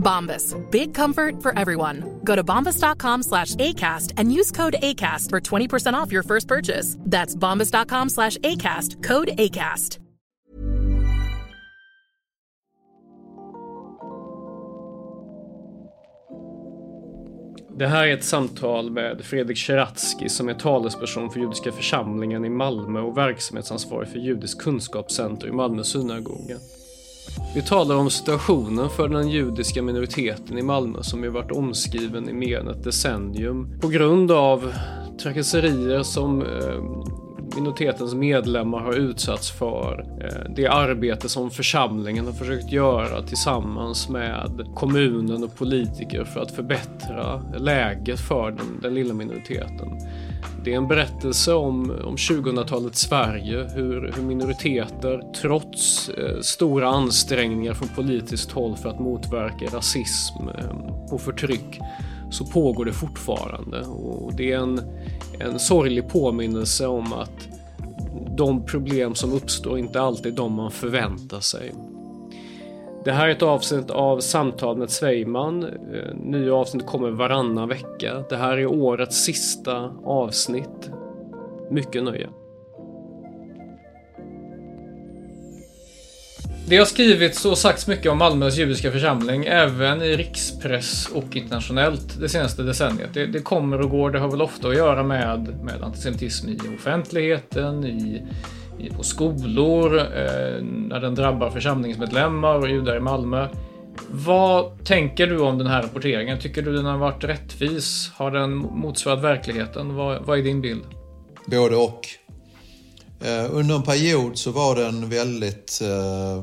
Bombas. Big comfort for everyone. Go to bombas.com slash ACAST and use code ACAST for 20% off your first purchase. That's bombas.com slash ACAST. Code ACAST. Det här är ett samtal med Fredrik Sheratsky som är talesperson för judiska församlingen i Malmö och verksamhetsansvarig för Judiskt kunskapscenter i Malmö synagoga. Vi talar om situationen för den judiska minoriteten i Malmö som ju varit omskriven i mer än ett decennium på grund av trakasserier som eh, minoritetens medlemmar har utsatts för. Eh, det arbete som församlingen har försökt göra tillsammans med kommunen och politiker för att förbättra läget för den, den lilla minoriteten. Det är en berättelse om, om 2000-talets Sverige, hur, hur minoriteter trots eh, stora ansträngningar från politiskt håll för att motverka rasism eh, och förtryck så pågår det fortfarande. Och det är en, en sorglig påminnelse om att de problem som uppstår inte alltid är de man förväntar sig. Det här är ett avsnitt av Samtal med Svejman. Eh, nya avsnitt kommer varannan vecka. Det här är årets sista avsnitt. Mycket nöje. Det har skrivits och sagts mycket om Malmös judiska församling, även i rikspress och internationellt det senaste decenniet. Det, det kommer och går, det har väl ofta att göra med, med antisemitism i offentligheten, i, på skolor, eh, när den drabbar församlingsmedlemmar och judar i Malmö. Vad tänker du om den här rapporteringen? Tycker du den har varit rättvis? Har den motsvarat verkligheten? Vad, vad är din bild? Både och. Eh, under en period så var den väldigt eh,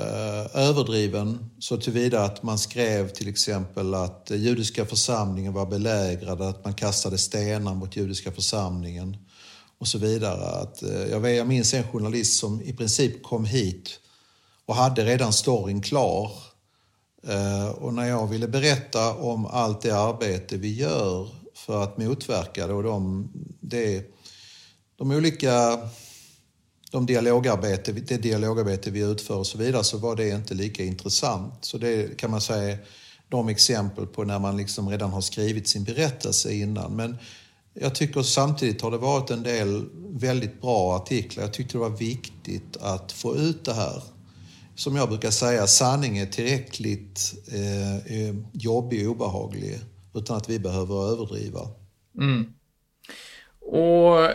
eh överdriven så tillvida att man skrev till exempel att judiska församlingen var belägrad, att man kastade stenar mot judiska församlingen och så vidare. Att, eh, jag, jag minns en journalist som i princip kom hit och hade redan storyn klar. Eh, och när jag ville berätta om allt det arbete vi gör för att motverka det och de, det, de olika de dialogarbete, det dialogarbete vi utför och så vidare så var det inte lika intressant. Så det kan man säga de exempel på när man liksom redan har skrivit sin berättelse innan. Men jag tycker samtidigt har det varit en del väldigt bra artiklar. Jag tyckte det var viktigt att få ut det här. Som jag brukar säga, sanning är tillräckligt eh, eh jobbig och obehaglig utan att vi behöver överdriva. Mm. Och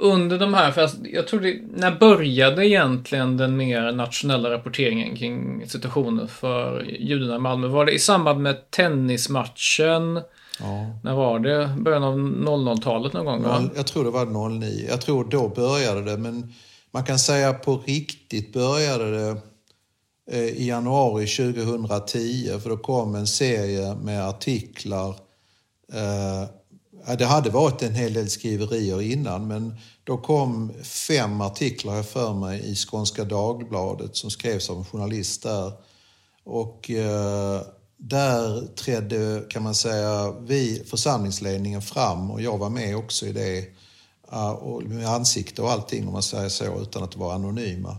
under de här, för jag tror det, när började egentligen den mer nationella rapporteringen kring situationen för judarna i Malmö? Var det i samband med tennismatchen? Ja. När var det? Början av 00-talet någon gång? Va? Jag tror det var 09. Jag tror då började det, men man kan säga på riktigt började det eh, i januari 2010, för då kom en serie med artiklar eh, det hade varit en hel del skriverier innan men då kom fem artiklar, jag för mig, i Skånska Dagbladet som skrevs av en journalist där. Och eh, där trädde, kan man säga, vi, församlingsledningen fram och jag var med också i det. Eh, och med ansikte och allting om man säger så, utan att vara anonyma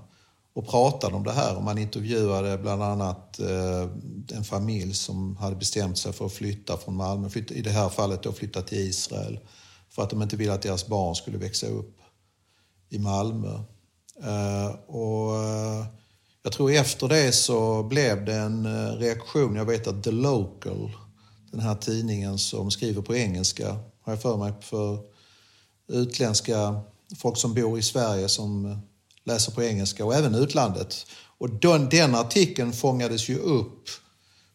och pratade om det här. Och man intervjuade bland annat eh, en familj som hade bestämt sig för att flytta från Malmö, i det här fallet då flytta till Israel, för att de inte ville att deras barn skulle växa upp i Malmö. Eh, och jag tror efter det så blev det en eh, reaktion. Jag vet att The Local, den här tidningen som skriver på engelska, har jag för mig, för utländska folk som bor i Sverige som eh, läser på engelska och även utlandet. Och den, den artikeln fångades ju upp,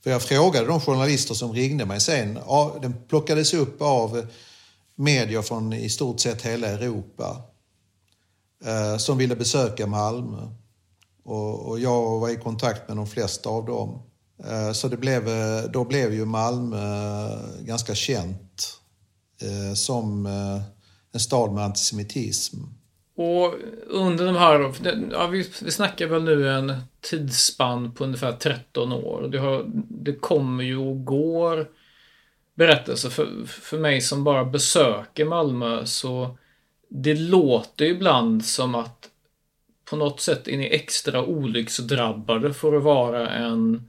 för jag frågade de journalister som ringde mig sen, den plockades upp av eh, medier från i stort sett hela Europa eh, som ville besöka Malmö. Och, och, jag var i kontakt med de flesta av dem. Eh, så det blev, eh, då blev ju Malmö eh, ganska känt som en stad med antisemitism. Och under de här, ja, vi, vi snackar väl nu en tidsspann på ungefär 13 år. Det, har, det kommer ju och går berättelser för, för mig som bara besöker Malmö så det låter ibland som att på något sätt är ni extra olycksdrabbade för att vara en,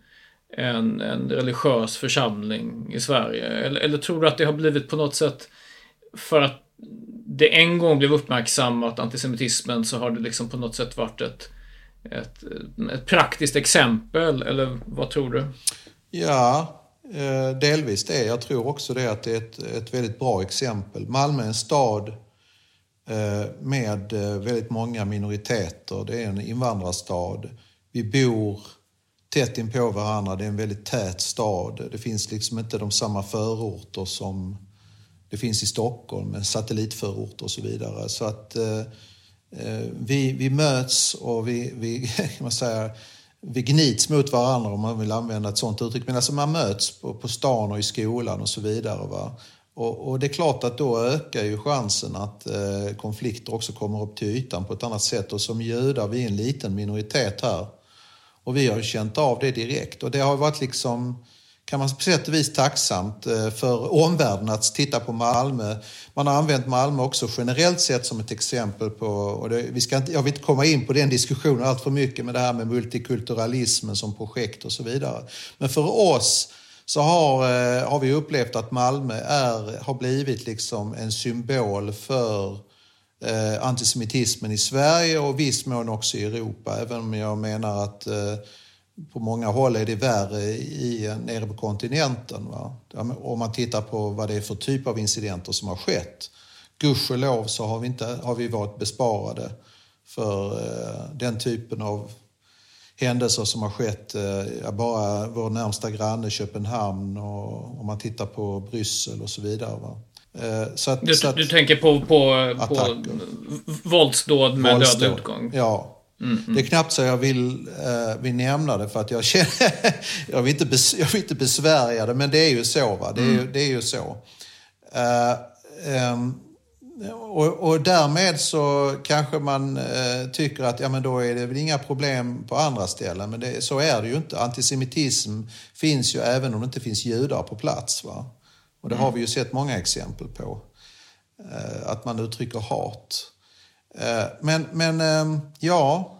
en, en religiös församling i Sverige? Eller, eller tror du att det har blivit på något sätt för att det en gång blev uppmärksammat, antisemitismen, så har det liksom på något sätt varit ett, ett, ett praktiskt exempel, eller vad tror du? Ja, eh, delvis det. Jag tror också det att det är ett, ett väldigt bra exempel. Malmö är en stad Eh, med eh, väldigt många minoriteter. Det är en invandrarstad. Vi bor tätt inpå varandra. Det är en väldigt tät stad. Det finns liksom inte de samma förorter som det finns i Stockholm med satellitförorter och så vidare. Så att eh, eh vi, vi möts och vi, vi, kan man säga, vi gnits mot varandra om man vill använda ett sånt uttryck. Men alltså man möts på, på stan och i skolan och så vidare. Va? Och, och det är klart att då ökar ju chansen att eh, konflikter också kommer upp till ytan på ett annat sätt. Och som judar, vi är en liten minoritet här. Och vi har ju känt av det direkt. Och det har varit liksom kan man på sätt och vis tacksamt eh, för omvärlden att titta på Malmö. Man har använt Malmö också generellt sett som ett exempel på, och det, vi ska inte, jag vill inte komma in på den diskussionen allt för mycket med det här med multikulturalismen som projekt och så vidare. Men för oss så har, eh, har vi upplevt att Malmö är, har blivit liksom en symbol för eh, antisemitismen i Sverige och viss mån också i Europa. Även om jag menar att eh, på många håll är det värre i, nere på kontinenten. Va? Om man tittar på vad det är för typ av incidenter som har skett. Gudskelov så har vi, inte, har vi varit besparade för eh, den typen av händelser som har skett. Eh, bara vår närmsta granne Köpenhamn och om man tittar på Bryssel och så vidare. Va? Eh, så att, du, så att, du tänker på, på, på våldsdåd med våldsdåd. dödlig utgång? Ja, Mm, mm. Det är knappt så jag vill, uh, vill nämna det för att jag känner, jag, vill inte bes, jag vill inte besvärja det, men det är ju så. Va? Det, är, mm. det är ju så. Uh, um, och, och, därmed så kanske man eh, tycker att ja, men då är det väl inga problem på andra ställen. Men det, så är det ju inte. Antisemitism finns ju även om det inte finns judar på plats. Va? Och det har vi ju sett många exempel på. Eh, att man uttrycker hat. Eh, men, men eh, ja,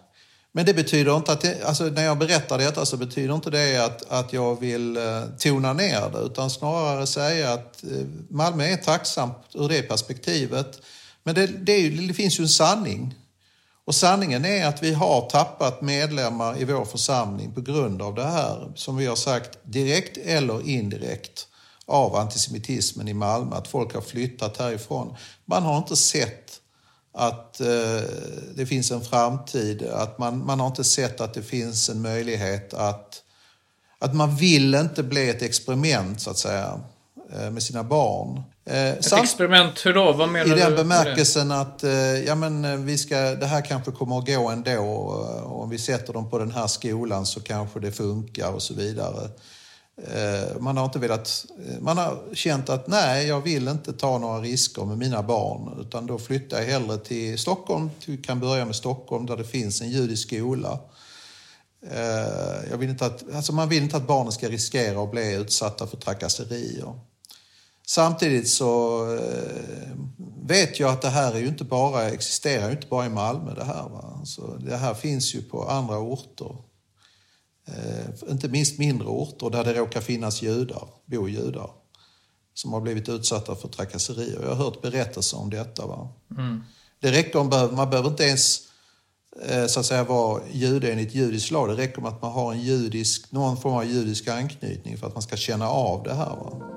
men det betyder inte att, det, alltså när jag berättar detta så betyder inte det att, att jag vill eh, tona ner det utan snarare säga att eh, Malmö är tacksamt ur det perspektivet. Men det, det, det finns ju en sanning. Och sanningen är att vi har tappat medlemmar i vår församling på grund av det här, som vi har sagt, direkt eller indirekt av antisemitismen i Malmö, att folk har flyttat härifrån. Man har inte sett att eh, det finns en framtid, att man, man har inte sett att det finns en möjlighet att... Att man vill inte bli ett experiment, så att säga, eh, med sina barn. Eh, ett Samt, experiment, hur då? Vad menar du? I den bemärkelsen att eh, ja, men vi ska, det här kanske kommer att gå ändå. Och om vi sätter dem på den här skolan så kanske det funkar och så vidare. Eh, man har inte velat, eh, man har känt att nej, jag vill inte ta några risker med mina barn utan då flyttar jag hellre till Stockholm. Vi kan börja med Stockholm där det finns en judisk skola. Eh, jag vill inte att, alltså man vill inte att barnen ska riskera att bli utsatta för trakasserier. Samtidigt så vet jag att det här är ju inte bara, existerar ju inte bara i Malmö det här. Va? Alltså det här finns ju på andra orter eh, inte minst mindre orter där det råkar finnas judar, bo judar som har blivit utsatta för trakasserier. Jag har hört berättelser om detta. Va? Mm. Det räcker om, man behöver inte ens eh, så att säga vara jude enligt judisk lag. Det räcker med att man har en judisk, någon form av judisk anknytning för att man ska känna av det här. Va?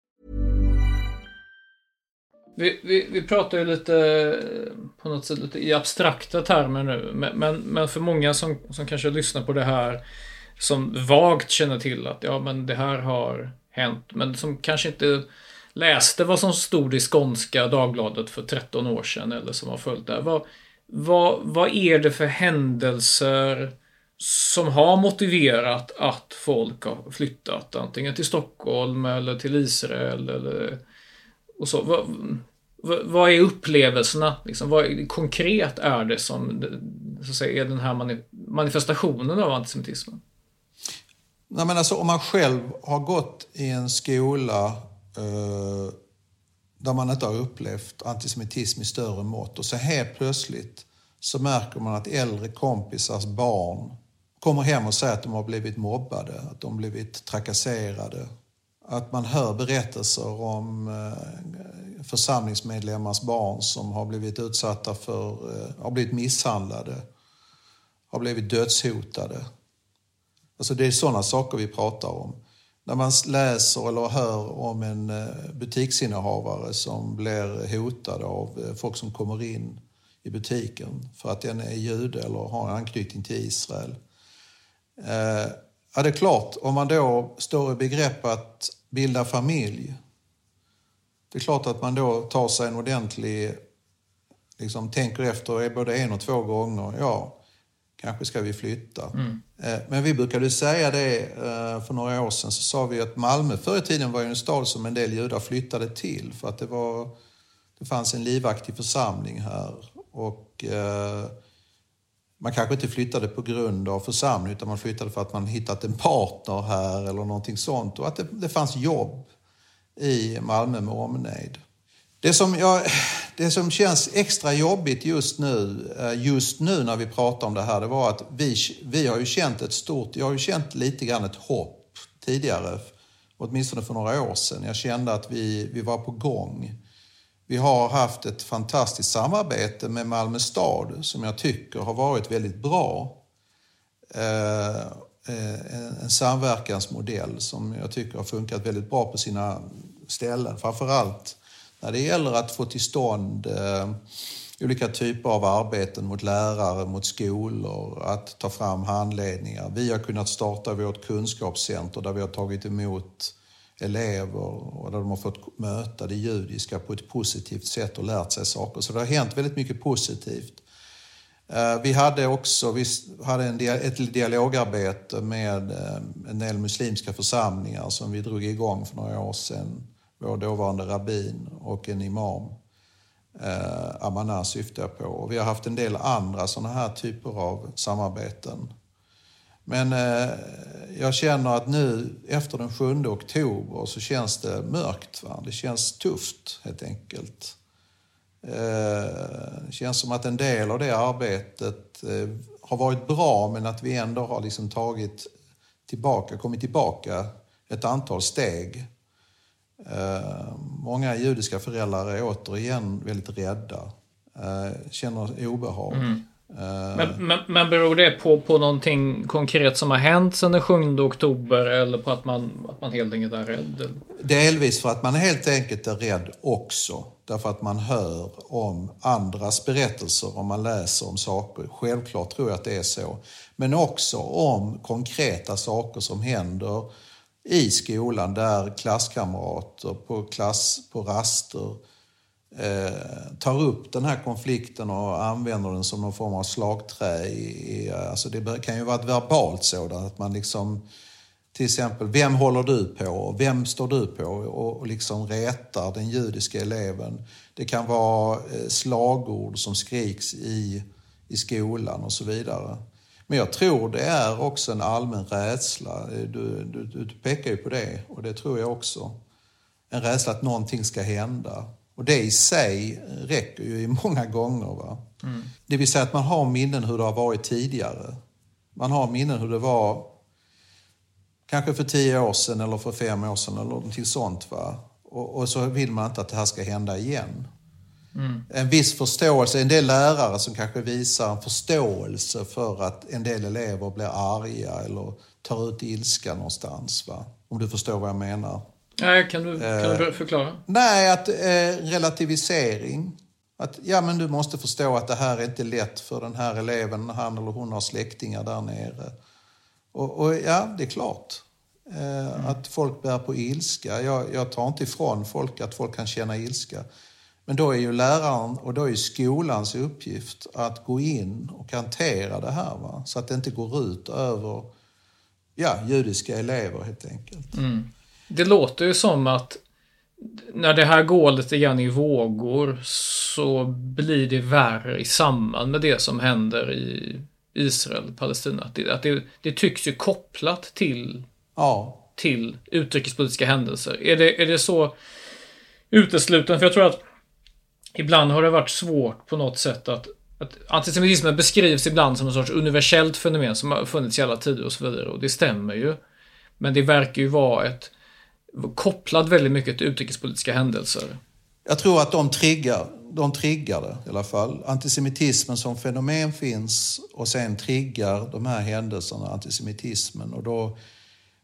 Vi, vi, vi pratar ju lite på något sätt lite i abstrakta termer nu. Men, men, men för många som, som kanske lyssnar på det här som vagt känner till att ja men det här har hänt. Men som kanske inte läste vad som stod i Skånska Dagbladet för 13 år sedan eller som har följt det. Vad, vad, vad är det för händelser som har motiverat att folk har flyttat antingen till Stockholm eller till Israel eller och så. Vad, vad, vad är upplevelserna? Liksom, vad konkret är det som så att säga, är den här mani manifestationen av antisemitismen? Nej, men alltså, om man själv har gått i en skola eh, där man inte har upplevt antisemitism i större mått och så helt plötsligt så märker man att äldre kompisars barn kommer hem och säger att de har blivit mobbade, att de blivit trakasserade. Att man hör berättelser om eh, församlingsmedlemmars barn som har blivit utsatta för, eh, har blivit misshandlade, har blivit dödshotade. Alltså det är sådana saker vi pratar om. När man läser eller hör om en eh, butiksinnehavare som blir hotad av folk som kommer in i butiken för att den är jude eller har en anknytning till Israel. Ja, det är klart, om man då står i begrepp att bilda familj, det är klart att man då tar sig en ordentlig, liksom tänker efter både en och två gånger. Ja, kanske ska vi flytta. Mm. Men vi brukade säga det för några år sedan, så sa vi att Malmö förr i tiden var en stad som en del judar flyttade till för att det, var, det fanns en livaktig församling här. Och man kanske inte flyttade på grund av församling utan man flyttade för att man hittat en partner här eller någonting sånt och att det, det fanns jobb i Malmö med omnejd. Det som, jag, det som känns extra jobbigt just nu, eh, just nu när vi pratar om det här, det var att vi, vi har ju känt ett stort, jag har ju känt lite grann ett hopp tidigare, åtminstone för några år sedan. Jag kände att vi, vi var på gång. Vi har haft ett fantastiskt samarbete med Malmö stad som jag tycker har varit väldigt bra. Eh, eh, en samverkansmodell som jag tycker har funkat väldigt bra på sina ställen. Framförallt när det gäller att få till stånd eh, olika typer av arbeten mot lärare, mot skolor, att ta fram handledningar. Vi har kunnat starta vårt kunskapscenter där vi har tagit emot elever och där de har fått möta det judiska på ett positivt sätt och lärt sig saker. Så det har hänt väldigt mycket positivt. Eh, vi hade också vi hade en, ett dialogarbete med eh, en del muslimska församlingar som vi drog igång för några år sedan. Vår dåvarande rabbin och en imam. Eh, Amana syftar jag på. Och vi har haft en del andra sådana här typer av samarbeten. Men eh, jag känner att nu efter den 7 oktober så känns det mörkt. Va? Det känns tufft helt enkelt. Eh, det känns som att en del av det arbetet eh, har varit bra men att vi ändå har liksom tagit tillbaka, kommit tillbaka ett antal steg. Eh, många judiska föräldrar är återigen väldigt rädda. Eh, känner obehag. Mm. Men, men, men beror det på, på någonting konkret som har hänt sedan den 7 oktober eller på att man, att man helt enkelt är rädd? Delvis för att man helt enkelt är rädd också. Därför att man hör om andras berättelser och man läser om saker. Självklart tror jag att det är så. Men också om konkreta saker som händer i skolan där klasskamrater på, klass, på raster eh, tar upp den här konflikten och använder den som någon form av slagträ. I, alltså det kan ju vara ett verbalt sådant, att man liksom till exempel, vem håller du på? Vem står du på? Och, och liksom retar den judiska eleven. Det kan vara eh, slagord som skriks i, i skolan och så vidare. Men jag tror det är också en allmän rädsla. Eh, du, du, du pekar ju på det och det tror jag också. En rädsla att någonting ska hända. Och det i sig räcker ju många gånger. Va? Mm. Det vill säga att man har minnen hur det har varit tidigare. Man har minnen hur det var kanske för tio år sedan eller för fem år sedan eller någonting sånt. Va? Och, och så vill man inte att det här ska hända igen. Mm. En viss förståelse, en del lärare som kanske visar en förståelse för att en del elever blir arga eller tar ut ilska någonstans. Va? Om du förstår vad jag menar. Nej, kan du, kan du eh, förklara? Nej, att eh, relativisering. Att ja, men du måste förstå att det här är inte lätt för den här eleven, han eller hon har släktingar där nere. Och, och ja, det är klart. Mm. Att folk bär på ilska. Jag, jag tar inte ifrån folk att folk kan känna ilska. Men då är ju läraren och då är skolans uppgift att gå in och hantera det här. Va? Så att det inte går ut över ja, judiska elever helt enkelt. Mm. Det låter ju som att när det här går lite grann i vågor så blir det värre i samband med det som händer i Israel, Palestina. Det, att det, det tycks ju kopplat till, ja. till utrikespolitiska händelser. Är det, är det så utesluten? För jag tror att ibland har det varit svårt på något sätt att att antisemitismen beskrivs ibland som en sorts universellt fenomen som har funnits i alla tider och så vidare. Och det stämmer ju. Men det verkar ju vara ett kopplad väldigt mycket till utrikespolitiska händelser. Jag tror att de triggar, de triggar det i alla fall. Antisemitismen som fenomen finns och sen triggar de här händelserna antisemitismen. Och då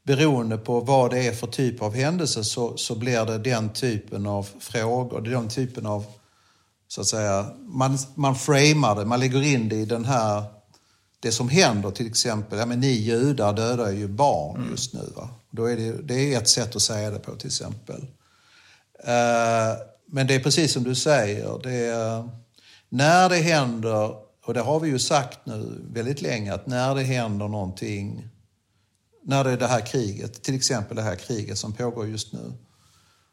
beroende på vad det är för typ av händelse så, så blir det den typen av frågor, den typen av så att säga, man, man framar det, man lägger in det i den här, det som händer till exempel, ja men ni judar dödar ju barn just nu. Va? Då är det, det är ett sätt att säga det på till exempel. Uh, men det är precis som du säger, det är, när det händer, och det har vi ju sagt nu väldigt länge, att när det händer någonting, när det är det här kriget, till exempel det här kriget som pågår just nu,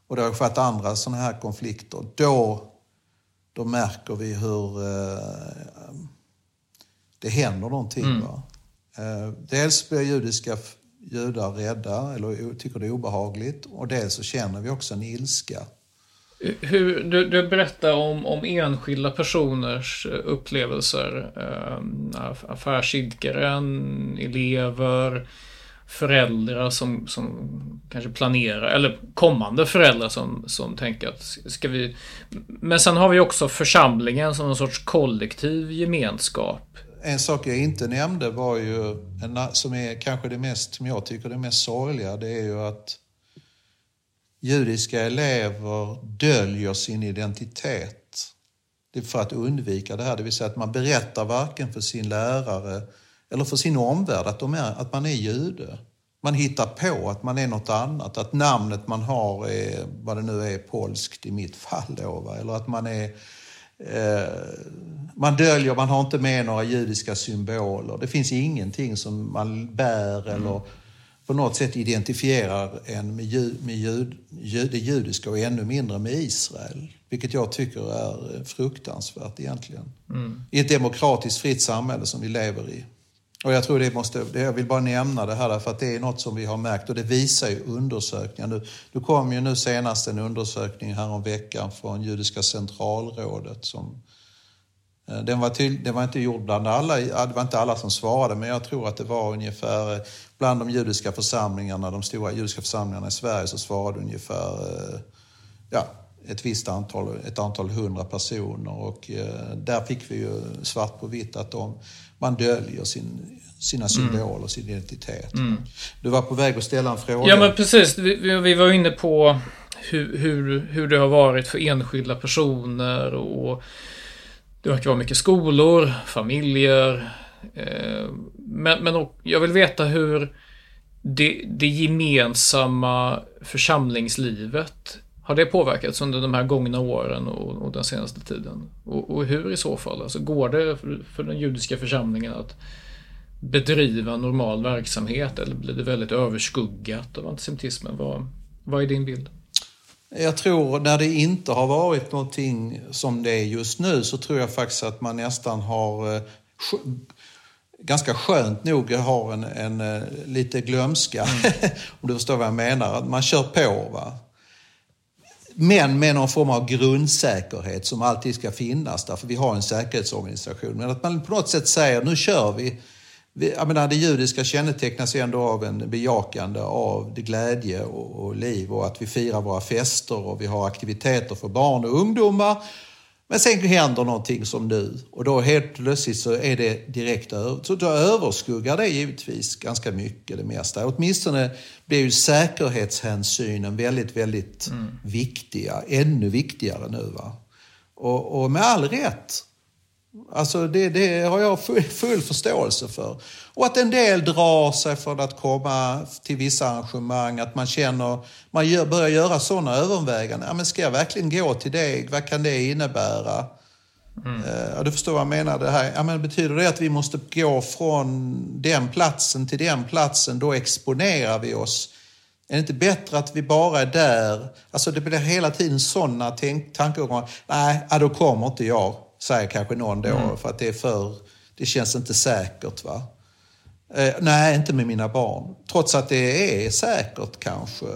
och det har skett andra sådana här konflikter, då då märker vi hur eh, det händer någonting. Mm. Va? Eh, dels blir judiska judar rädda eller tycker det är obehagligt och dels så känner vi också en ilska. Hur, du, du berättar om, om enskilda personers eh, upplevelser. Eh, affärsidkaren, elever, föräldrar som, som kanske planerar, eller kommande föräldrar som, som tänker att ska vi... Men sen har vi också församlingen som en sorts kollektiv gemenskap. En sak jag inte nämnde var ju, en, som är kanske det mest, som jag tycker det mest sorgliga, det är ju att judiska elever döljer sin identitet. Det är för att undvika det här, det vill säga att man berättar varken för sin lärare eller för sin omvärld att, de är, att man är jude. Man hittar på att man är något annat, att namnet man har är vad det nu är, polskt i mitt fall då, va? eller att man är man döljer, man har inte med några judiska symboler. Det finns ingenting som man bär mm. eller på något sätt identifierar en med, jud, med jud, jud, det judiska och ännu mindre med Israel. Vilket jag tycker är fruktansvärt egentligen. Mm. I ett demokratiskt fritt samhälle som vi lever i. Och jag tror det måste, jag vill bara nämna det här därför att det är något som vi har märkt och det visar ju undersökningar. Nu, nu kom ju nu senast en undersökning här om veckan från Judiska centralrådet som eh, Den var, till, den var inte gjord bland alla, det var inte alla som svarade, men jag tror att det var ungefär eh, bland de judiska församlingarna, de stora judiska församlingarna i Sverige, så svarade ungefär eh, ja, ett visst antal, ett antal hundra personer. Och eh, där fick vi ju svart på vitt att de, man döljer sin, sina symboler, sin identitet. Du var på väg att ställa en fråga. Ja men precis, vi, vi- vi var inne på hur, hur, hur det har varit för enskilda personer och det verkar vara mycket skolor, familjer. Eh, men men och, jag vill veta hur det, det gemensamma församlingslivet har det påverkats under de här gångna åren och, och den senaste tiden? Och, och hur i så fall? Alltså går det för, den judiska församlingen att bedriva normal verksamhet eller blir det väldigt överskuggat av antisemitismen? Vad, vad är din bild? Jag tror när det inte har varit någonting som det är just nu så tror jag faktiskt att man nästan har eh, sk- ganska skönt nog har en, en eh, lite glömska, om du förstår vad jag menar. Man kör på. Va? Men med någon form av grundsäkerhet som alltid ska finnas där, för vi har en säkerhetsorganisation. Men att man på något sätt säger, nu kör vi. jag menar, det judiska kännetecknas ju ändå av en bejakande av det glädje och, och liv och att vi firar våra fester och vi har aktiviteter för barn och ungdomar. Men sen händer någonting som nu och då helt plötsligt så är det direkt över, så då överskuggar det givetvis ganska mycket det mesta. Åtminstone blir ju säkerhetshänsynen väldigt, väldigt viktiga, ännu viktigare nu. Va? Och, och med all rätt. Alltså det, det har jag full, förståelse för. Och att en del drar sig för att komma till vissa arrangemang, att man känner, man gör, börjar göra sådana överväganden. Ja, men ska jag verkligen gå till det? Vad kan det innebära? Eh, Ja, du förstår vad jag menar. Det här. Ja, men betyder det att vi måste gå från den platsen till den platsen? Då exponerar vi oss. Är det inte bättre att vi bara är där? Alltså det blir hela tiden sådana tankegångar. Nej, ja, då kommer inte jag, säger kanske någon då, för att det är för... Det känns inte säkert. va? Eh, nej, inte med mina barn. Trots att det är säkert kanske.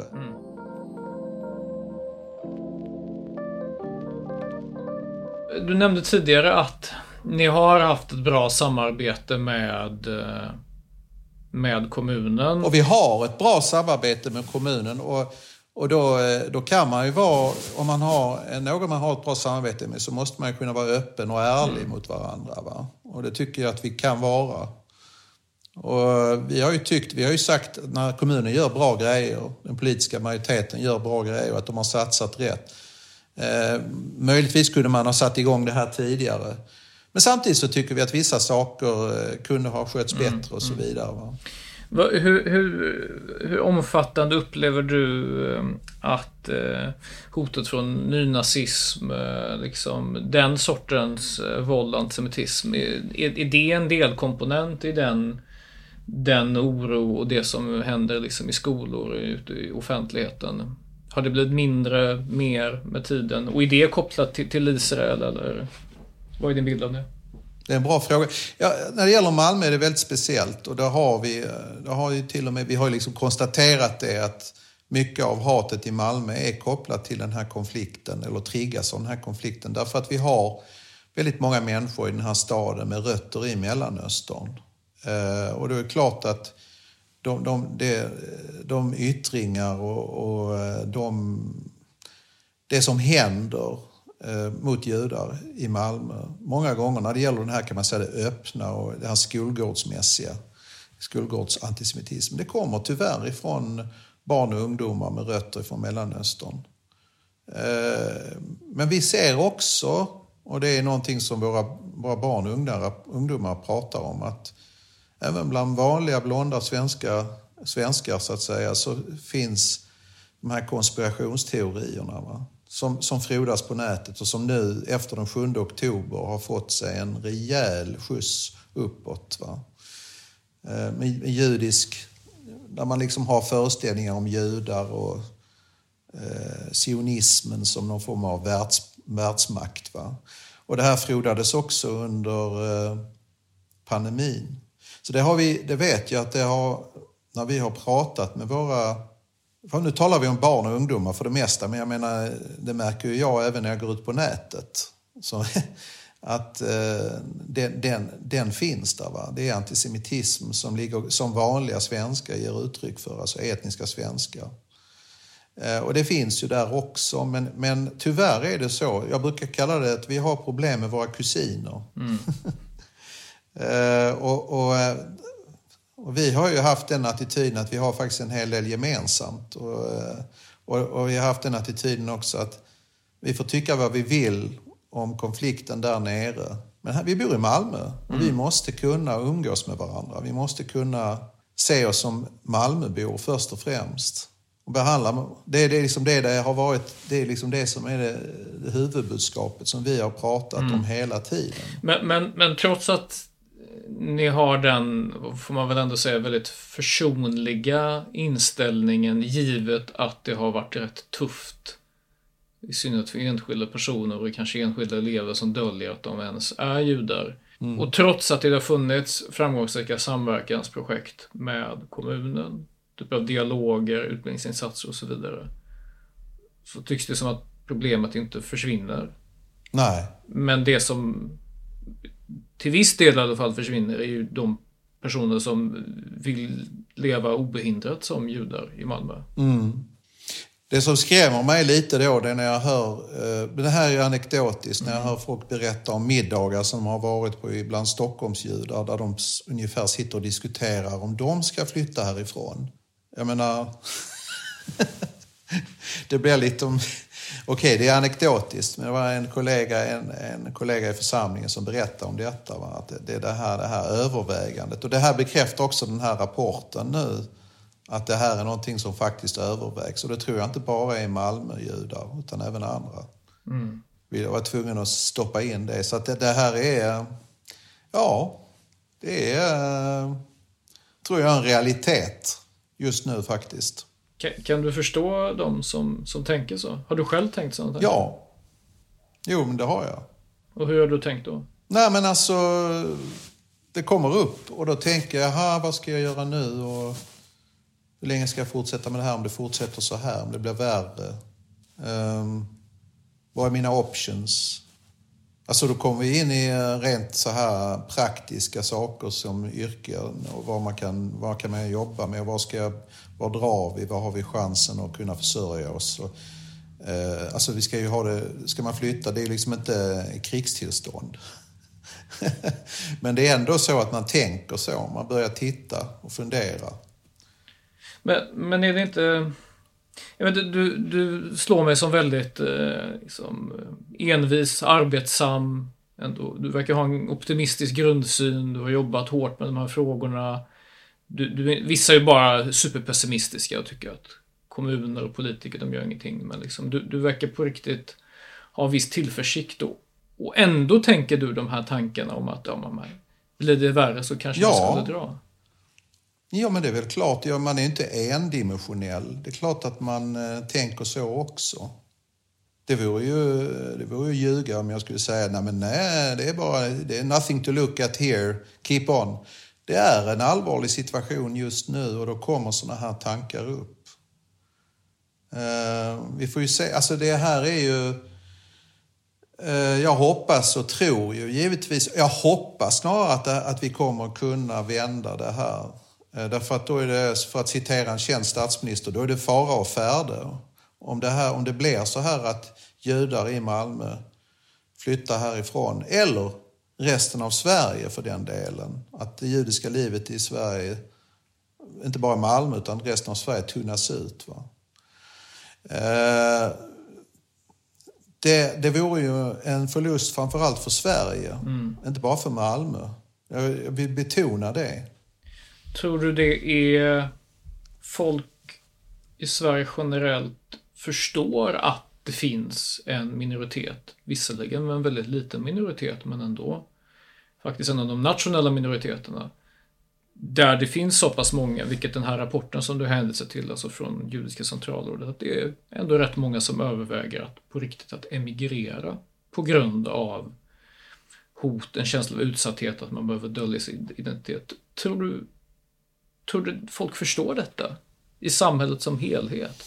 Du nämnde tidigare att ni har haft ett bra samarbete med, eh, med kommunen. Och vi har ett bra samarbete med kommunen. Och, och då, eh, då kan man ju vara, om man har eh, någon man har ett bra samarbete med så måste man ju kunna vara öppen och ärlig mot varandra. Va? Och det tycker jag att vi kan vara. Och vi har ju tyckt, vi har ju sagt att när kommunen gör bra grejer, den politiska majoriteten gör bra grejer att de har satsat rätt. Eh, möjligtvis kunde man ha satt igång det här tidigare. Men samtidigt så tycker vi att vissa saker eh, kunde ha skötts bättre och så vidare. Va? Hur, hur, hur omfattande upplever du eh, att eh, hotet från nynazism, eh, liksom den sortens våld och antisemitism, är, är är det en delkomponent i den, den oro och det som händer liksom i skolor ute i offentligheten? Har det blivit mindre, mer med tiden? Och är det kopplat till, till Israel eller vad är din bild av det? Det är en bra fråga. Ja, när det gäller Malmö är det väldigt speciellt och där har vi, eh, där har ju till och med, vi har ju liksom konstaterat det att mycket av hatet i Malmö är kopplat till den här konflikten eller triggas av den här konflikten därför att vi har väldigt många människor i den här staden med rötter i Mellanöstern. Eh, och det är klart att de, de, de, de yttringar och, och eh, de, det som händer Eh, mot judar i Malmö. Många gånger när det gäller den här kan man säga det öppna och det här skolgårdsmässiga, skolgårdsantisemitism. Det kommer tyvärr ifrån barn och ungdomar med rötter från Mellanöstern. Eh, men vi ser också, och det är någonting som våra, våra barn och ungdomar, ungdomar pratar om, att även bland vanliga blonda svenska, svenskar så att säga så finns de här konspirationsteorierna va? Som, som frodas på nätet och som nu efter den 7 oktober har fått sig en rejäl skjuts uppåt. Va? Eh, med, med judisk, där man liksom har föreställningar om judar och eh, sionismen som någon form av världs, världsmakt. Va? Och det här frodades också under eh, pandemin. Så det, har vi, det vet jag att det har, när vi har pratat med våra för nu talar vi om barn och ungdomar för det mesta, men jag menar, det märker ju jag även när jag går ut på nätet. Så, att eh, den, den, den, finns där. Va? Det är antisemitism som, ligger, som vanliga svenskar ger uttryck för, alltså etniska svenskar. Eh, och det finns ju där också, men, men tyvärr är det så. Jag brukar kalla det att vi har problem med våra kusiner. Mm. eh, och, och, eh, och, vi har ju haft den attityden att vi har faktiskt en hel del gemensamt. Och, eh, och, och vi har haft den attityden också att vi får tycka vad vi vill om konflikten där nere. Men här, vi bor i Malmö och mm. vi måste kunna umgås med varandra. Vi måste kunna se oss som Malmöbor först och främst. Och behandla, det, är, det, är liksom det, det har varit, det är liksom det som är det, det huvudbudskapet som vi har pratat mm. om hela tiden. Men, men, men trots att ni har den, får man väl ändå säga, väldigt försonliga inställningen givet att det har varit rätt tufft i synnerhet för enskilda personer och kanske enskilda elever som döljer att de ens är judar. Mm. Och trots att det har funnits framgångsrika samverkansprojekt med kommunen, typ av dialoger, utbildningsinsatser och så vidare, så tycks det som att problemet inte försvinner. Nej. Men det som till viss del i alla fall försvinner är ju de personer som vill leva obehindrat som judar i Malmö. Mm. Det som skrämmer mig lite då, det är när jag hör, eh, det här är ju anekdotiskt, när jag hör folk berätta om middagar som har varit på ibland Stockholmsjudar där de ungefär sitter och diskuterar om de ska flytta härifrån. Jag menar, det blir lite om... Okej, okay, det är anekdotiskt, men det var en kollega, en, en kollega i församlingen som berättade om detta. Va? Att det, det är det här, det här övervägandet. Och det här bekräftar också den här rapporten nu att det här är någonting som faktiskt övervägs. Och det tror jag inte bara är Malmöjudar utan även andra. Mm. Vi var tvungna att stoppa in det. Så att det, det här är, ja, det är, tror jag, en realitet just nu faktiskt. Kan, kan, du förstå de som, som tänker så? Har du själv tänkt så? Ja. Jo, men det har jag. Och hur har du tänkt då? Nej, men alltså, det kommer upp och då tänker jag, vad ska jag göra nu? Och hur länge ska jag fortsätta med det här om det fortsätter så här, om det blir värre? Um, vad är mina options? Alltså då kommer vi in i eh, rent så här praktiska saker som yrken och vad man kan, vad kan man jobba med? Vad, ska jag, var drar vi? Var har vi chansen att kunna försörja oss? Och, eh, alltså vi ska ju ha det, ska man flytta, det är liksom inte krigstillstånd. Men det är ändå så att man tänker så, man börjar titta och fundera. Men, men är det inte... Jag vet, du, du slår mig som väldigt eh, liksom, envis, arbetsam. Ändå. Du verkar ha en optimistisk grundsyn, du har jobbat hårt med de här frågorna. Du, du, vissa är ju bara superpessimistiska och tycker att kommuner och politiker, de gör ingenting. Men liksom, du, du verkar på riktigt ha viss tillförsikt och, och ändå tänker du de här tankarna om att ja, man, blir det värre så kanske ja. man skulle dra. Ja, men det är väl klart. Ja, man är inte endimensionell. Det är klart att man eh, tänker så också. Det vore ju, det vore ju ljuga om jag skulle säga nej, men nej, det är bara det är nothing to look at here, keep on. Det är en allvarlig situation just nu och då kommer sådana här tankar upp. Eh, vi får ju se, alltså det här är ju... Eh, jag hoppas och tror ju givetvis, jag hoppas snarare att, att vi kommer kunna vända det här. Eh, därför att då är det, för att citera en känd statsminister, då är det fara och färde. Om det, här, om det blir så här att judar i Malmö flyttar härifrån, eller resten av Sverige för den delen, att det judiska livet i Sverige, inte bara Malmö utan resten av Sverige tunnas ut. Va? Eh, det, det vore ju en förlust framförallt för Sverige, mm. inte bara för Malmö. Jag vill betona det. Tror du det är folk i Sverige generellt förstår att det finns en minoritet, visserligen en väldigt liten minoritet, men ändå faktiskt en av de nationella minoriteterna, där det finns så pass många, vilket den här rapporten som du hänvisar till, alltså från Judiska centralrådet, att det är ändå rätt många som överväger att på riktigt att emigrera på grund av hot, en känsla av utsatthet, att man behöver dölja sin identitet. Tror du Tror du folk förstår detta? I samhället som helhet?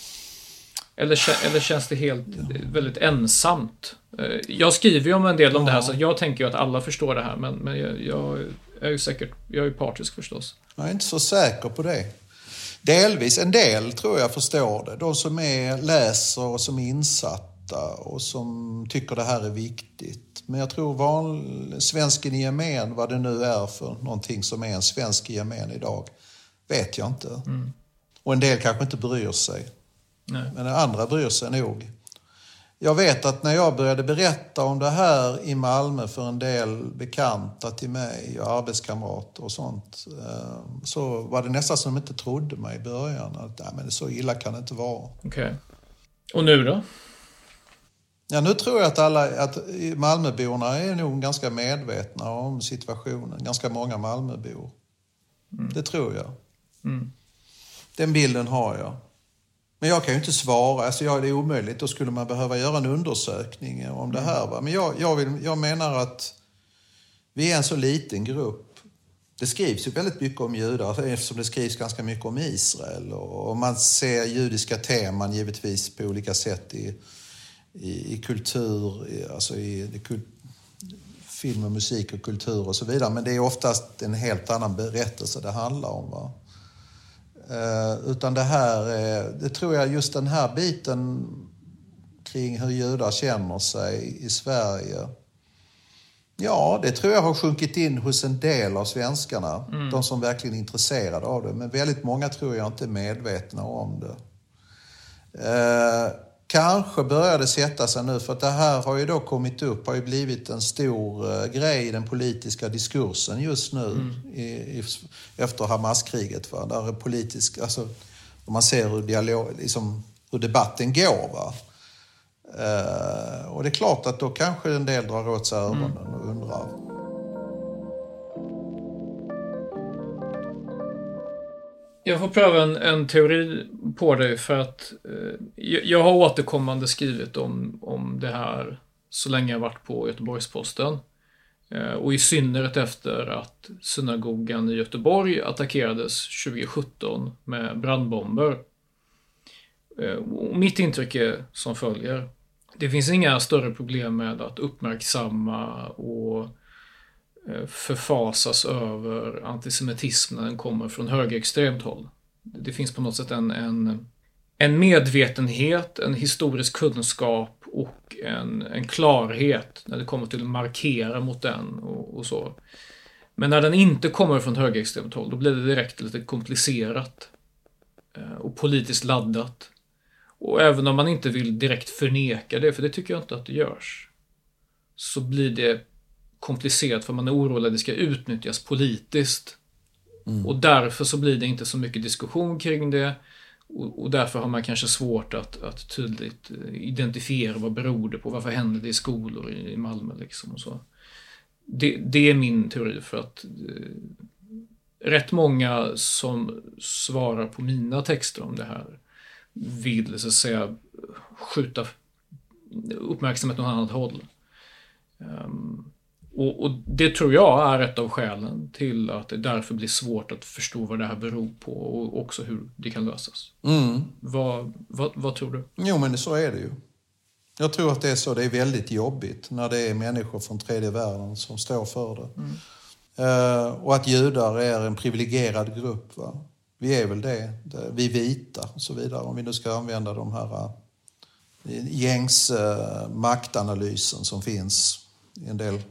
Eller, eller känns det helt väldigt ensamt Eh, Jag skriver ju om en del om det här, så jag tänker ju att alla förstår det här, men, men jag, jag är ju säkert, jag är ju partisk förstås. Jag är inte så säker på det. Delvis, en del tror jag förstår det. De som är, läser och som är insatta och som tycker det här är viktigt. Men jag tror van, svensken i gemen, vad det nu är för någonting som är en svensk i gemen idag, vet jag inte. Och en del kanske inte bryr sig. Nej. Men andra bryr sig nog. Jag vet att när jag började berätta om det här i Malmö för en del bekanta till mig och arbetskamrater och sånt eh, så var det nästan som de inte trodde mig i början. Att Nej, men så illa kan det inte vara. Okej. Och nu då? Ja, nu tror jag att alla att Malmöborna är nog ganska medvetna om situationen. Ganska många Malmöbor. Det tror jag. Den bilden har jag. Men jag kan ju inte svara. Alltså, ja, det är omöjligt. Då skulle man behöva göra en undersökning om det här. Va? Men jag, jag, vill, jag menar att vi är en så liten grupp. Det skrivs ju väldigt mycket om judar eftersom det skrivs ganska mycket om Israel. Och, och man ser judiska teman givetvis på olika sätt i, i, i kultur, i, alltså i, i kul, film och musik och kultur och så vidare. Men det är oftast en helt annan berättelse det handlar om. Va? Eh, utan det här, är- det tror jag just den här biten kring hur judar känner sig i Sverige. Ja, det tror jag har sjunkit in hos en del av svenskarna. De som verkligen är intresserade av det. Men väldigt många tror jag inte är medvetna om det. Kanske börjar det sätta sig nu för att det här har ju då kommit upp, har ju blivit en stor eh, grej i den politiska diskursen just nu i, i, efter Hamaskriget. Va? Där är politisk, alltså, man ser hur, dialog, liksom, hur debatten går. Va? Eh, och det är klart att då kanske en del drar åt sig öronen och undrar. Jag får pröva en, en teori på dig för att eh, jag, har återkommande skrivit om, om det här så länge jag varit på Göteborgs-Posten. Eh, och i synnerhet efter att synagogan i Göteborg attackerades 2017 med brandbomber. Eh, och mitt intryck är som följer. Det finns inga större problem med att uppmärksamma och Eh, förfasas över antisemitism när den kommer från högerextremt håll. Det finns på något sätt en, en, en medvetenhet, en historisk kunskap och en, en klarhet när det kommer till att markera mot den och, och så. Men när den inte kommer från högerextremt håll, då blir det direkt lite komplicerat eh, och politiskt laddat. Och även om man inte vill direkt förneka det, för det tycker jag inte att det görs, så blir det komplicerat för man är orolig att det ska utnyttjas politiskt. Och därför så blir det inte så mycket diskussion kring det. Och, och därför har man kanske svårt att, att tydligt eh, identifiera vad beror det på, varför händer det i skolor i, Malmö liksom och så. Det, det är min teori för att eh, rätt många som svarar på mina texter om det här vill så att säga skjuta uppmärksamhet åt annat håll. Ehm, och, och det tror jag är ett av skälen till att det därför blir svårt att förstå vad det här beror på och också hur det kan lösas. Mm. Vad, vad, vad tror du? Jo, men så är det ju. Jag tror att det är så. Det är väldigt jobbigt när det är människor från tredje världen som står för det. Eh, och att judar är en privilegierad grupp. Va? Vi är väl det. Vi vita och så vidare. Om vi nu ska använda de här eh, gängs eh, maktanalysen som finns i en del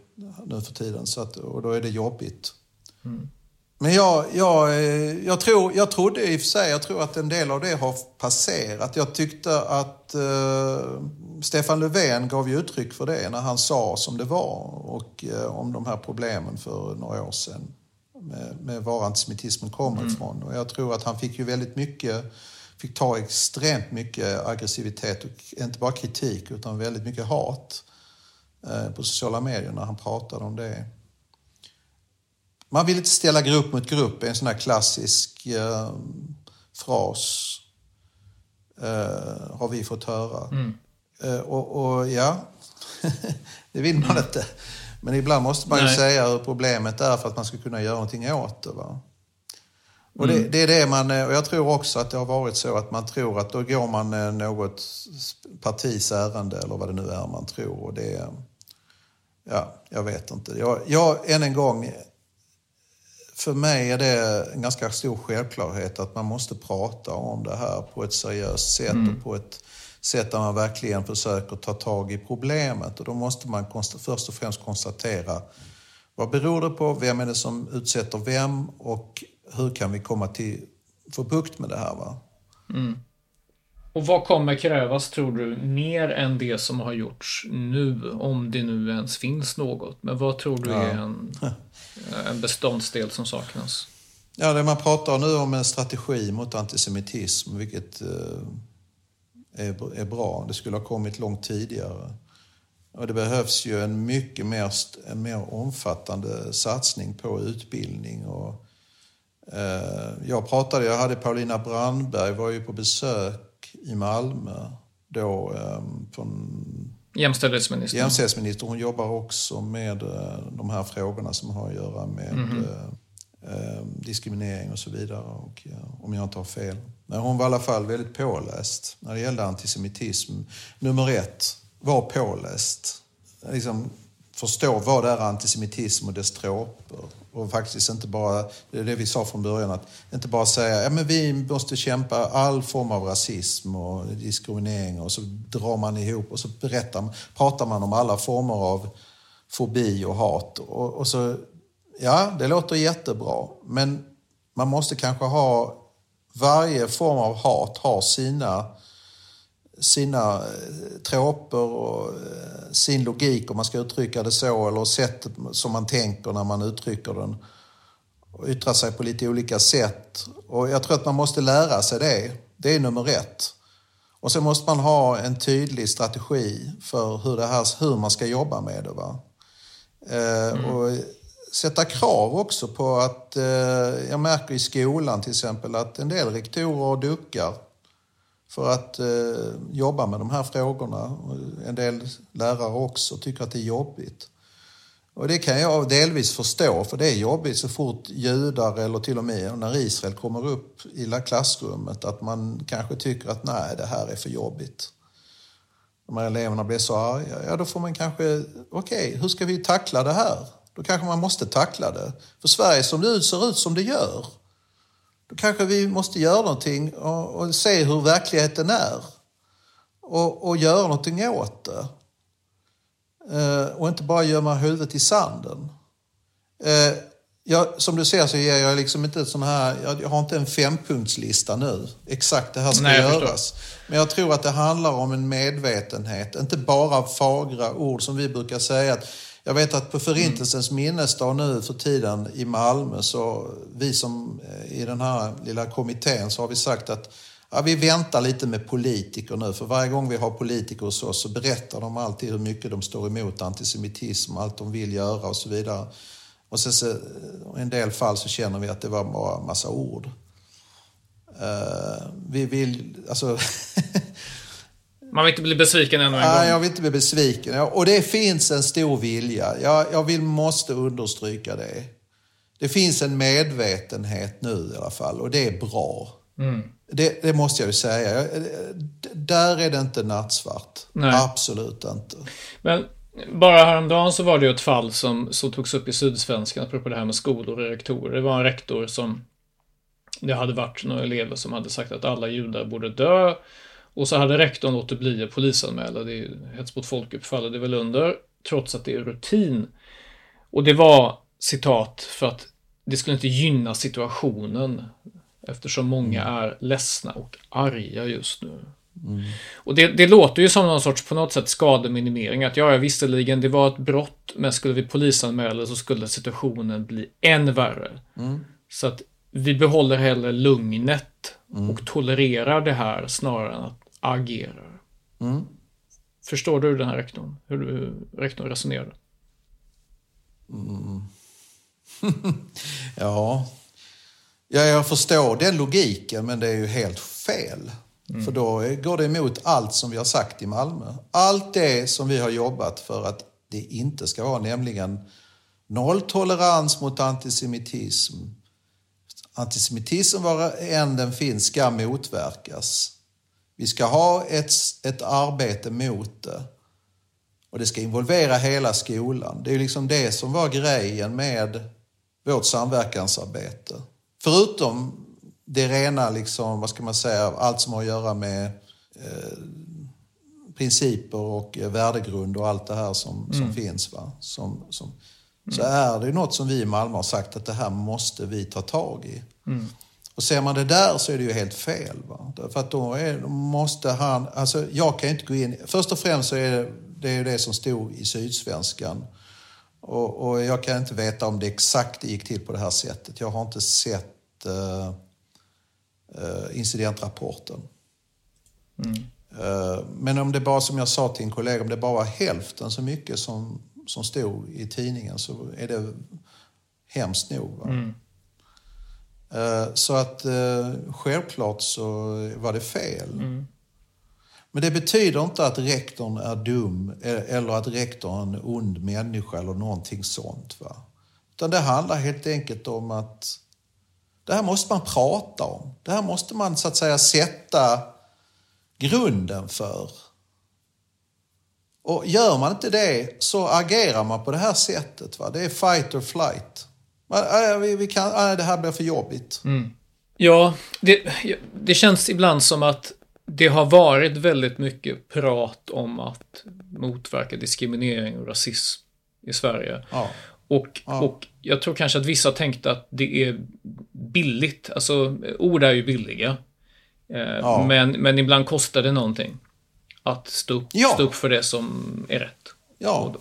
nu för tiden. Så att, och då är det jobbigt. Men jag, jag, eh, jag, tror, jag trodde i och för sig, jag tror att en del av det har passerat. Jag tyckte att eh, Stefan Löfven gav ju uttryck för det när han sa som det var och eh, om de här problemen för några år sedan med, med var antisemitismen kommer ifrån. Och jag tror att han fick ju väldigt mycket, fick ta extremt mycket aggressivitet och inte bara kritik utan väldigt mycket hat på sociala medier när han pratade om det. Man vill inte ställa grupp mot grupp, är en sån här klassisk eh, fras. Eh, har vi fått höra. Eh, och, och ja, det vill man inte. Men ibland måste man ju Nej. säga hur problemet är för att man ska kunna göra någonting åt det. Va? Och det, det, är det man, och jag tror också att det har varit så att man tror att då går man något partis ärende eller vad det nu är man tror. Och det, ja, jag vet inte. Jag, jag, än en gång, för mig är det en ganska stor självklarhet att man måste prata om det här på ett seriöst sätt mm. och på ett sätt där man verkligen försöker ta tag i problemet. Och då måste man först och främst konstatera vad beror det på, vem är det som utsätter vem och hur kan vi komma till, få bukt med det här. Va? Mm. Och vad kommer krävas, tror du, mer än det som har gjorts nu, om det nu ens finns något? Men vad tror du är en, en beståndsdel som saknas? Ja, det man pratar nu om en strategi mot antisemitism, vilket eh, är, är bra. Det skulle ha kommit långt tidigare. Och det behövs ju en mycket mer, en mer omfattande satsning på utbildning. Och, eh, jag pratade, jag hade Paulina Brandberg, var ju på besök i Malmö då eh, från Jämställdhetsminister. Jämställdhetsminister. Hon jobbar också med eh, de här frågorna som har att göra med mm -hmm. diskriminering och så vidare. Och, om jag inte har fel. Men hon var i alla fall väldigt påläst när det gällde antisemitism. Nummer ett, var påläst. Liksom förstå vad är antisemitism och dess troper. Och faktiskt inte bara, det är det vi sa från början, att inte bara säga ja, men vi måste kämpa all form av rasism och diskriminering och så drar man ihop och så berättar, pratar man om alla former av fobi och hat. Och, och så, ja, det låter jättebra, men man måste kanske ha, varje form av hat har sina sina eh, troper och eh, sin logik om man ska uttrycka det så eller sättet som man tänker när man uttrycker den. Och yttra sig på lite olika sätt. Och jag tror att man måste lära sig det. Det är nummer ett. Och sen måste man ha en tydlig strategi för hur, det här, hur man ska jobba med det. Va? Eh, mm. och sätta krav också på att, jag märker i skolan till exempel att en del rektorer duckar för att eh, jobba med de här frågorna. En del lärare också tycker att det är jobbigt. Och det kan jag delvis förstå, för det är jobbigt så fort judar eller till och med när Israel kommer upp i klassrummet att man kanske tycker att nej, det här är för jobbigt. De här eleverna blir så arga. Ja, då får man kanske, okej, okay, hur ska vi tackla det här? Då kanske man måste tackla det. För Sverige som det ser ut som det gör, då kanske vi måste göra någonting och, och se hur verkligheten är. Och, och göra någonting åt det. Eh, och inte bara gömma huvudet i sanden. Eh, jag, som du ser så ger jag liksom inte sån här, jag har inte en fempunktslista nu. Exakt det här ska Nej, göras. Men jag tror att det handlar om en medvetenhet, inte bara fagra ord som vi brukar säga. att jag vet att på Förintelsens mm. minnesdag nu för tiden i Malmö så vi som eh, i den här lilla kommittén så har vi sagt att ja, vi väntar lite med politiker nu för varje gång vi har politiker hos oss så berättar de alltid hur mycket de står emot antisemitism, allt de vill göra och så vidare. Och sen så, i en del fall så känner vi att det var bara massa ord. Uh, vi vill, alltså Man vill inte bli besviken ännu en Nej, gång. jag vill inte bli besviken. Och det finns en stor vilja. Jag, jag vill, måste understryka det. Det finns en medvetenhet nu i alla fall och det är bra. Mm. Det, det, måste jag ju säga. Där är det inte nattsvart. Nej. Absolut inte. Men bara häromdagen så var det ju ett fall som, som togs upp i Sydsvenskan, apropå det här med skolor och rektorer. Det var en rektor som det hade varit några elever som hade sagt att alla judar borde dö och så hade rektorn låtit bli att polisanmäla. Det är hets mot folkgrupp faller det väl under, trots att det är rutin. Och det var, citat, för att det skulle inte gynna situationen eftersom många mm. är ledsna och arga just nu. Mm. Och det, det, låter ju som någon sorts, på något sätt, skademinimering. Att ja, visserligen, det var ett brott, men skulle vi polisanmäla så skulle situationen bli än värre. Mm. Så att vi behåller hellre lugnet mm. och tolererar det här snarare än att agera. Mm. Förstår du den här rektorn? Hur du, rektorn resonerar? Mm. ja. ja, jag förstår den logiken men det är ju helt fel. Mm. För då går det emot allt som vi har sagt i Malmö. Allt det som vi har jobbat för att det inte ska vara, nämligen nolltolerans mot antisemitism, antisemitism var än den finns ska motverkas. Vi ska ha ett, ett arbete mot det. Och det ska involvera hela skolan. Det är liksom det som var grejen med vårt samverkansarbete. Förutom det rena, liksom, vad ska man säga, allt som har att göra med eh, principer och värdegrund och allt det här som, mm. som finns. Va? Som, som, mm. Så är det något som vi i Malmö har sagt att det här måste vi ta tag i. Mm. Och ser man det där så är det ju helt fel. Va? Därför att då, är, då måste han, alltså jag kan inte gå in, först och främst så är det det, är det som stod i Sydsvenskan. Och, och, jag kan inte veta om det exakt gick till på det här sättet. Jag har inte sett uh, uh, incidentrapporten. Mm. Uh, men om det bara, som jag sa till en kollega, om det bara var hälften så mycket som, som stod i tidningen så är det hemskt nog. Mm. Så att självklart så var det fel. Mm. Men det betyder inte att rektorn är dum eller att rektorn är en ond människa eller någonting sånt. Va? Utan det handlar helt enkelt om att det här måste man prata om. Det här måste man så att säga sätta grunden för. Och gör man inte det så agerar man på det här sättet. Va? Det är fight or flight. Vi, vi kan, det här blir för jobbigt. Mm. Ja, det, det känns ibland som att det har varit väldigt mycket prat om att motverka diskriminering och rasism i Sverige. Ja. Och, ja. och jag tror kanske att vissa tänkte att det är billigt. Alltså, ord är ju billiga. Eh, ja. men, men ibland kostar det någonting. Att stå upp, stå upp för det som är rätt. Ja,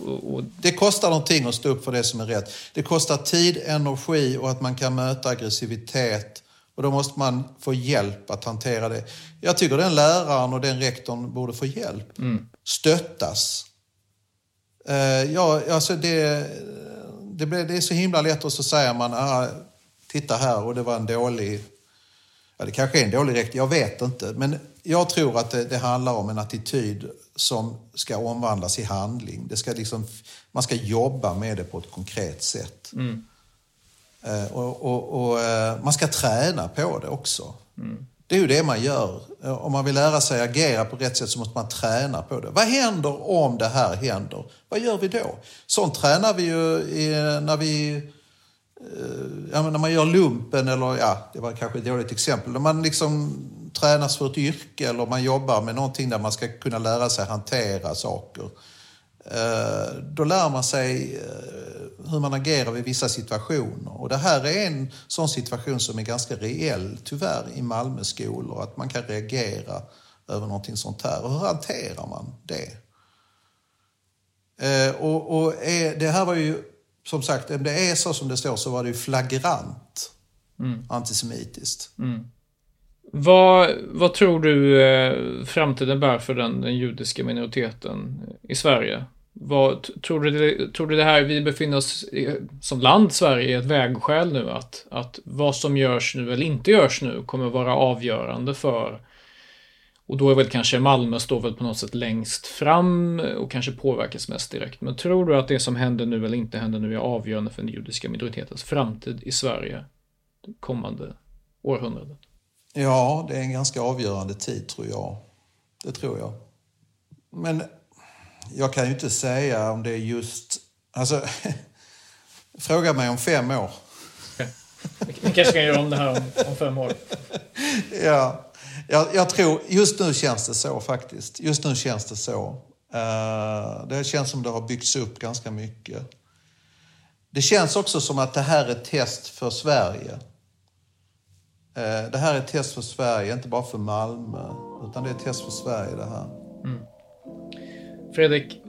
det kostar någonting att stå upp för det som är rätt. Det kostar tid, energi och att man kan möta aggressivitet och då måste man få hjälp att hantera det. Jag tycker den läraren och den rektorn borde få hjälp. Mm. Stöttas. Uh, ja, alltså det, det, det är så himla lätt och så säger man, ah, titta här och det var en dålig, ja det kanske är en dålig rektor, jag vet inte. Men jag tror att det, det handlar om en attityd som ska omvandlas i handling. Det ska liksom, man ska jobba med det på ett konkret sätt. Mm. Eh, och, och, och, eh, man ska träna på det också. Mm. Det är ju det man gör. Eh, om man vill lära sig agera på rätt sätt så måste man träna på det. Vad händer om det här händer? Vad gör vi då? Sånt tränar vi ju i, när vi ja, när man gör lumpen eller ja, det var kanske ett dåligt exempel. När man liksom tränas för ett yrke eller man jobbar med någonting där man ska kunna lära sig hantera saker. Eh, då lär man sig eh, hur man agerar vid vissa situationer. Och det här är en sån situation som är ganska reell, tyvärr, i Malmö skolor. Att man kan reagera över någonting sånt här. Och hur hanterar man det? Eh, och, och det här var ju, som sagt, om det är så som det står så var det ju flagrant mm. antisemitiskt. Mm. Vad, vad tror du eh, framtiden bär för den, den judiska minoriteten i Sverige? Vad, tror, du, tror du det här vi befinner oss i, som land, Sverige, är ett vägskäl nu? Att, att vad som görs nu eller inte görs nu kommer vara avgörande för och då är väl kanske Malmö står väl på något sätt längst fram och kanske påverkas mest direkt. Men tror du att det som händer nu eller inte händer nu är avgörande för den judiska minoritetens framtid i Sverige kommande århundradet? Ja, det är en ganska avgörande tid tror jag. Det tror jag. Men jag kan ju inte säga om det är just... Alltså, fråga mig om fem år. Vi kanske ska göra om det här om, om fem år. ja, jag, jag, tror... Just nu känns det så faktiskt. Just nu känns det så. Uh, det känns som det har byggts upp ganska mycket. Det känns också som att det här är ett test för Sverige. Uh, det här är ett test för Sverige, inte bara för Malmö. Utan det är ett test för Sverige det här. Mm. Fredrik,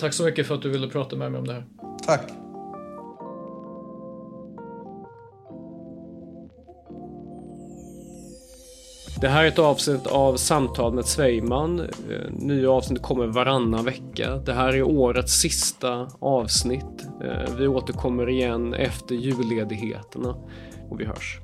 tack så mycket för att du ville prata med mig om det här. Tack. Det här är ett avsnitt av Samtal med Svejman. Eh, nya avsnitt kommer varannan vecka. Det här är årets sista avsnitt. Eh, vi återkommer igen efter julledigheterna och vi hörs.